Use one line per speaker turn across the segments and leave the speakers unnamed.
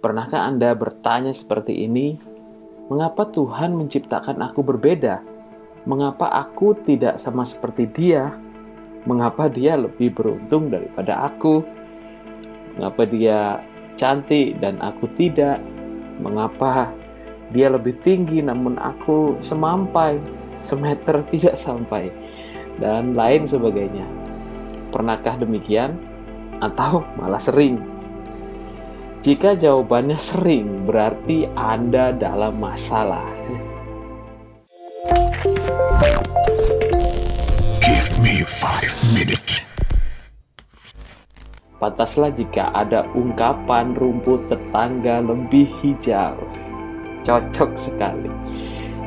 Pernahkah Anda bertanya seperti ini? Mengapa Tuhan menciptakan aku berbeda? Mengapa aku tidak sama seperti Dia? Mengapa Dia lebih beruntung daripada aku? Mengapa Dia cantik dan aku tidak? Mengapa Dia lebih tinggi namun aku semampai, semeter tidak sampai, dan lain sebagainya? Pernahkah demikian? Atau malah sering? Jika jawabannya sering, berarti Anda dalam masalah.
Give me five minutes.
Pantaslah jika ada ungkapan rumput tetangga lebih hijau. Cocok sekali.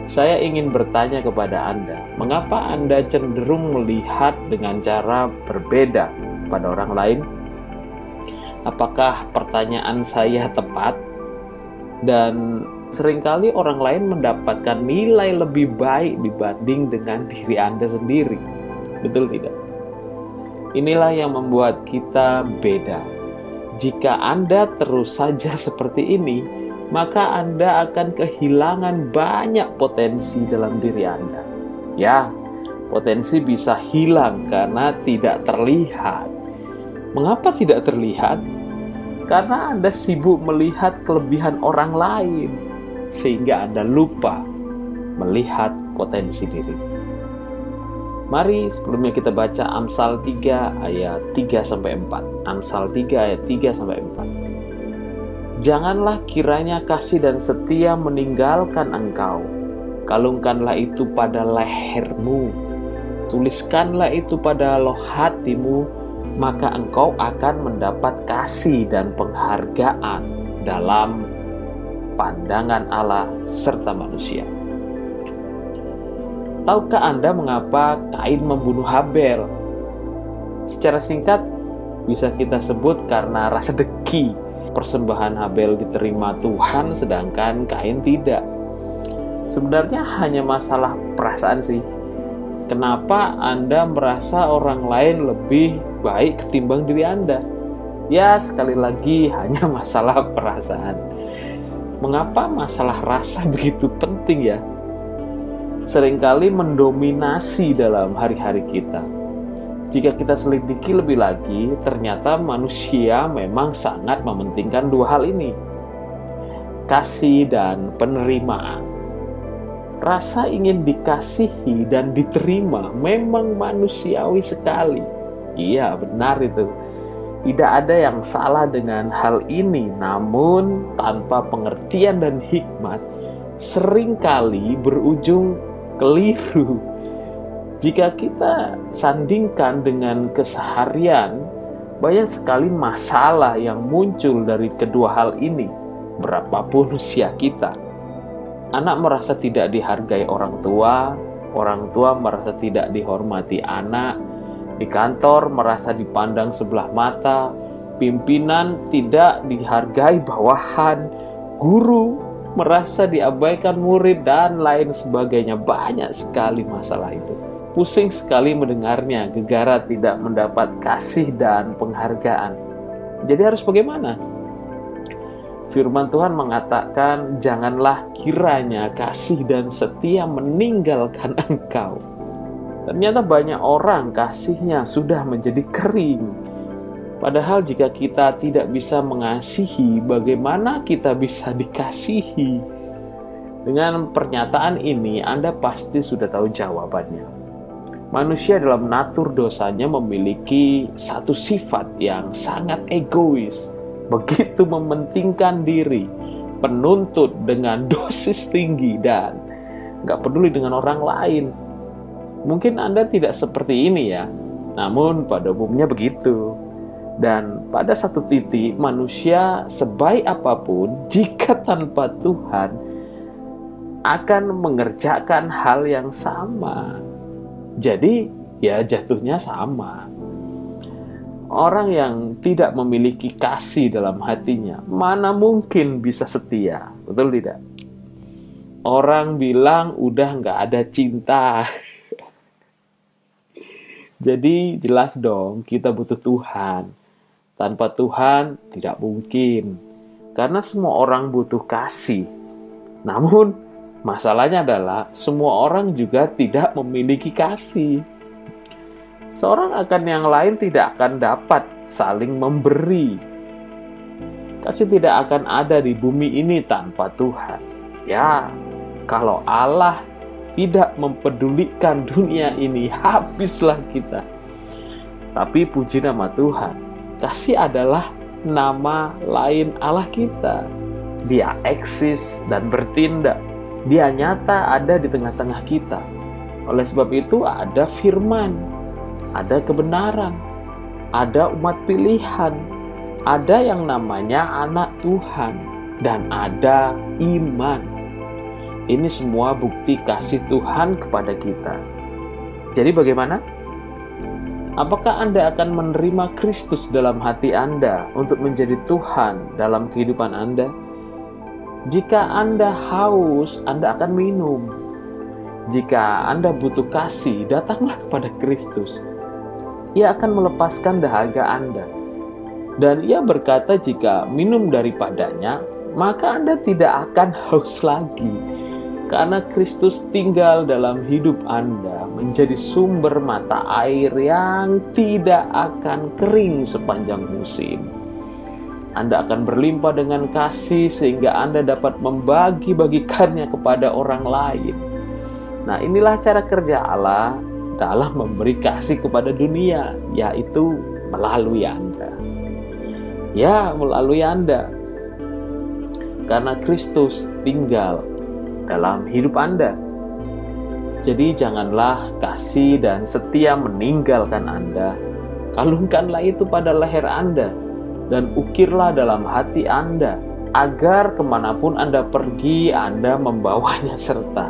Saya ingin bertanya kepada Anda, mengapa Anda cenderung melihat dengan cara berbeda pada orang lain apakah pertanyaan saya tepat dan sering kali orang lain mendapatkan nilai lebih baik dibanding dengan diri Anda sendiri. Betul tidak? Inilah yang membuat kita beda. Jika Anda terus saja seperti ini, maka Anda akan kehilangan banyak potensi dalam diri Anda. Ya, potensi bisa hilang karena tidak terlihat. Mengapa tidak terlihat? Karena Anda sibuk melihat kelebihan orang lain, sehingga Anda lupa melihat potensi diri. Mari sebelumnya kita baca Amsal 3 ayat 3 sampai 4. Amsal 3 ayat 3 sampai 4. Janganlah kiranya kasih dan setia meninggalkan engkau. Kalungkanlah itu pada lehermu. Tuliskanlah itu pada loh hatimu maka engkau akan mendapat kasih dan penghargaan dalam pandangan Allah serta manusia. Tahukah Anda mengapa Kain membunuh Habel? Secara singkat, bisa kita sebut karena rasa deki. Persembahan Habel diterima Tuhan, sedangkan Kain tidak. Sebenarnya hanya masalah perasaan sih. Kenapa Anda merasa orang lain lebih baik ketimbang diri Anda. Ya, sekali lagi hanya masalah perasaan. Mengapa masalah rasa begitu penting ya? Seringkali mendominasi dalam hari-hari kita. Jika kita selidiki lebih lagi, ternyata manusia memang sangat mementingkan dua hal ini. Kasih dan penerimaan. Rasa ingin dikasihi dan diterima memang manusiawi sekali Iya, benar itu. Tidak ada yang salah dengan hal ini, namun tanpa pengertian dan hikmat, sering kali berujung keliru. Jika kita sandingkan dengan keseharian, banyak sekali masalah yang muncul dari kedua hal ini, berapapun usia kita. Anak merasa tidak dihargai orang tua, orang tua merasa tidak dihormati anak, di kantor merasa dipandang sebelah mata, pimpinan tidak dihargai bawahan, guru merasa diabaikan murid, dan lain sebagainya. Banyak sekali masalah itu. Pusing sekali mendengarnya, gegara tidak mendapat kasih dan penghargaan. Jadi harus bagaimana? Firman Tuhan mengatakan, "Janganlah kiranya kasih dan setia meninggalkan engkau." Ternyata banyak orang kasihnya sudah menjadi kering. Padahal jika kita tidak bisa mengasihi, bagaimana kita bisa dikasihi? Dengan pernyataan ini, Anda pasti sudah tahu jawabannya. Manusia dalam natur dosanya memiliki satu sifat yang sangat egois, begitu mementingkan diri, penuntut dengan dosis tinggi dan nggak peduli dengan orang lain Mungkin Anda tidak seperti ini ya, namun pada umumnya begitu. Dan pada satu titik manusia sebaik apa pun jika tanpa Tuhan akan mengerjakan hal yang sama. Jadi ya jatuhnya sama. Orang yang tidak memiliki kasih dalam hatinya, mana mungkin bisa setia? Betul tidak? Orang bilang udah nggak ada cinta. Jadi jelas dong kita butuh Tuhan. Tanpa Tuhan tidak mungkin. Karena semua orang butuh kasih. Namun, masalahnya adalah semua orang juga tidak memiliki kasih. Seorang akan yang lain tidak akan dapat saling memberi. Kasih tidak akan ada di bumi ini tanpa Tuhan. Ya, kalau Allah tidak mempedulikan dunia ini, habislah kita. Tapi puji nama Tuhan, kasih adalah nama lain Allah kita. Dia eksis dan bertindak. Dia nyata ada di tengah-tengah kita. Oleh sebab itu ada firman, ada kebenaran, ada umat pilihan, ada yang namanya anak Tuhan, dan ada iman. Ini semua bukti kasih Tuhan kepada kita. Jadi bagaimana? Apakah Anda akan menerima Kristus dalam hati Anda untuk menjadi Tuhan dalam kehidupan Anda? Jika Anda haus, Anda akan minum. Jika Anda butuh kasih, datanglah kepada Kristus. Ia akan melepaskan dahaga Anda. Dan ia berkata jika minum daripadanya, maka Anda tidak akan haus lagi karena Kristus tinggal dalam hidup Anda menjadi sumber mata air yang tidak akan kering sepanjang musim. Anda akan berlimpah dengan kasih sehingga Anda dapat membagi-bagikannya kepada orang lain. Nah, inilah cara kerja Allah dalam memberi kasih kepada dunia, yaitu melalui Anda. Ya, melalui Anda. Karena Kristus tinggal dalam hidup Anda. Jadi janganlah kasih dan setia meninggalkan Anda. Kalungkanlah itu pada leher Anda dan ukirlah dalam hati Anda agar ke mana pun Anda pergi Anda membawanya serta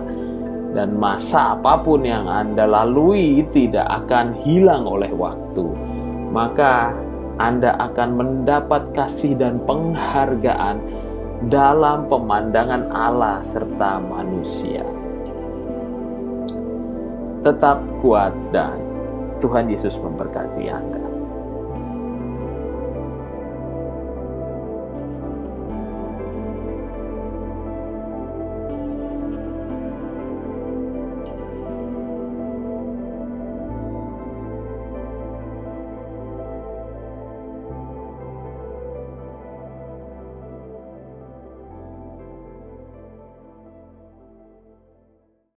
dan masa apa pun yang Anda lalui tidak akan hilang oleh waktu. Maka Anda akan mendapat kasih dan penghargaan dalam pemandangan Allah serta manusia. Tetap kuat dan Tuhan Yesus memberkati Anda.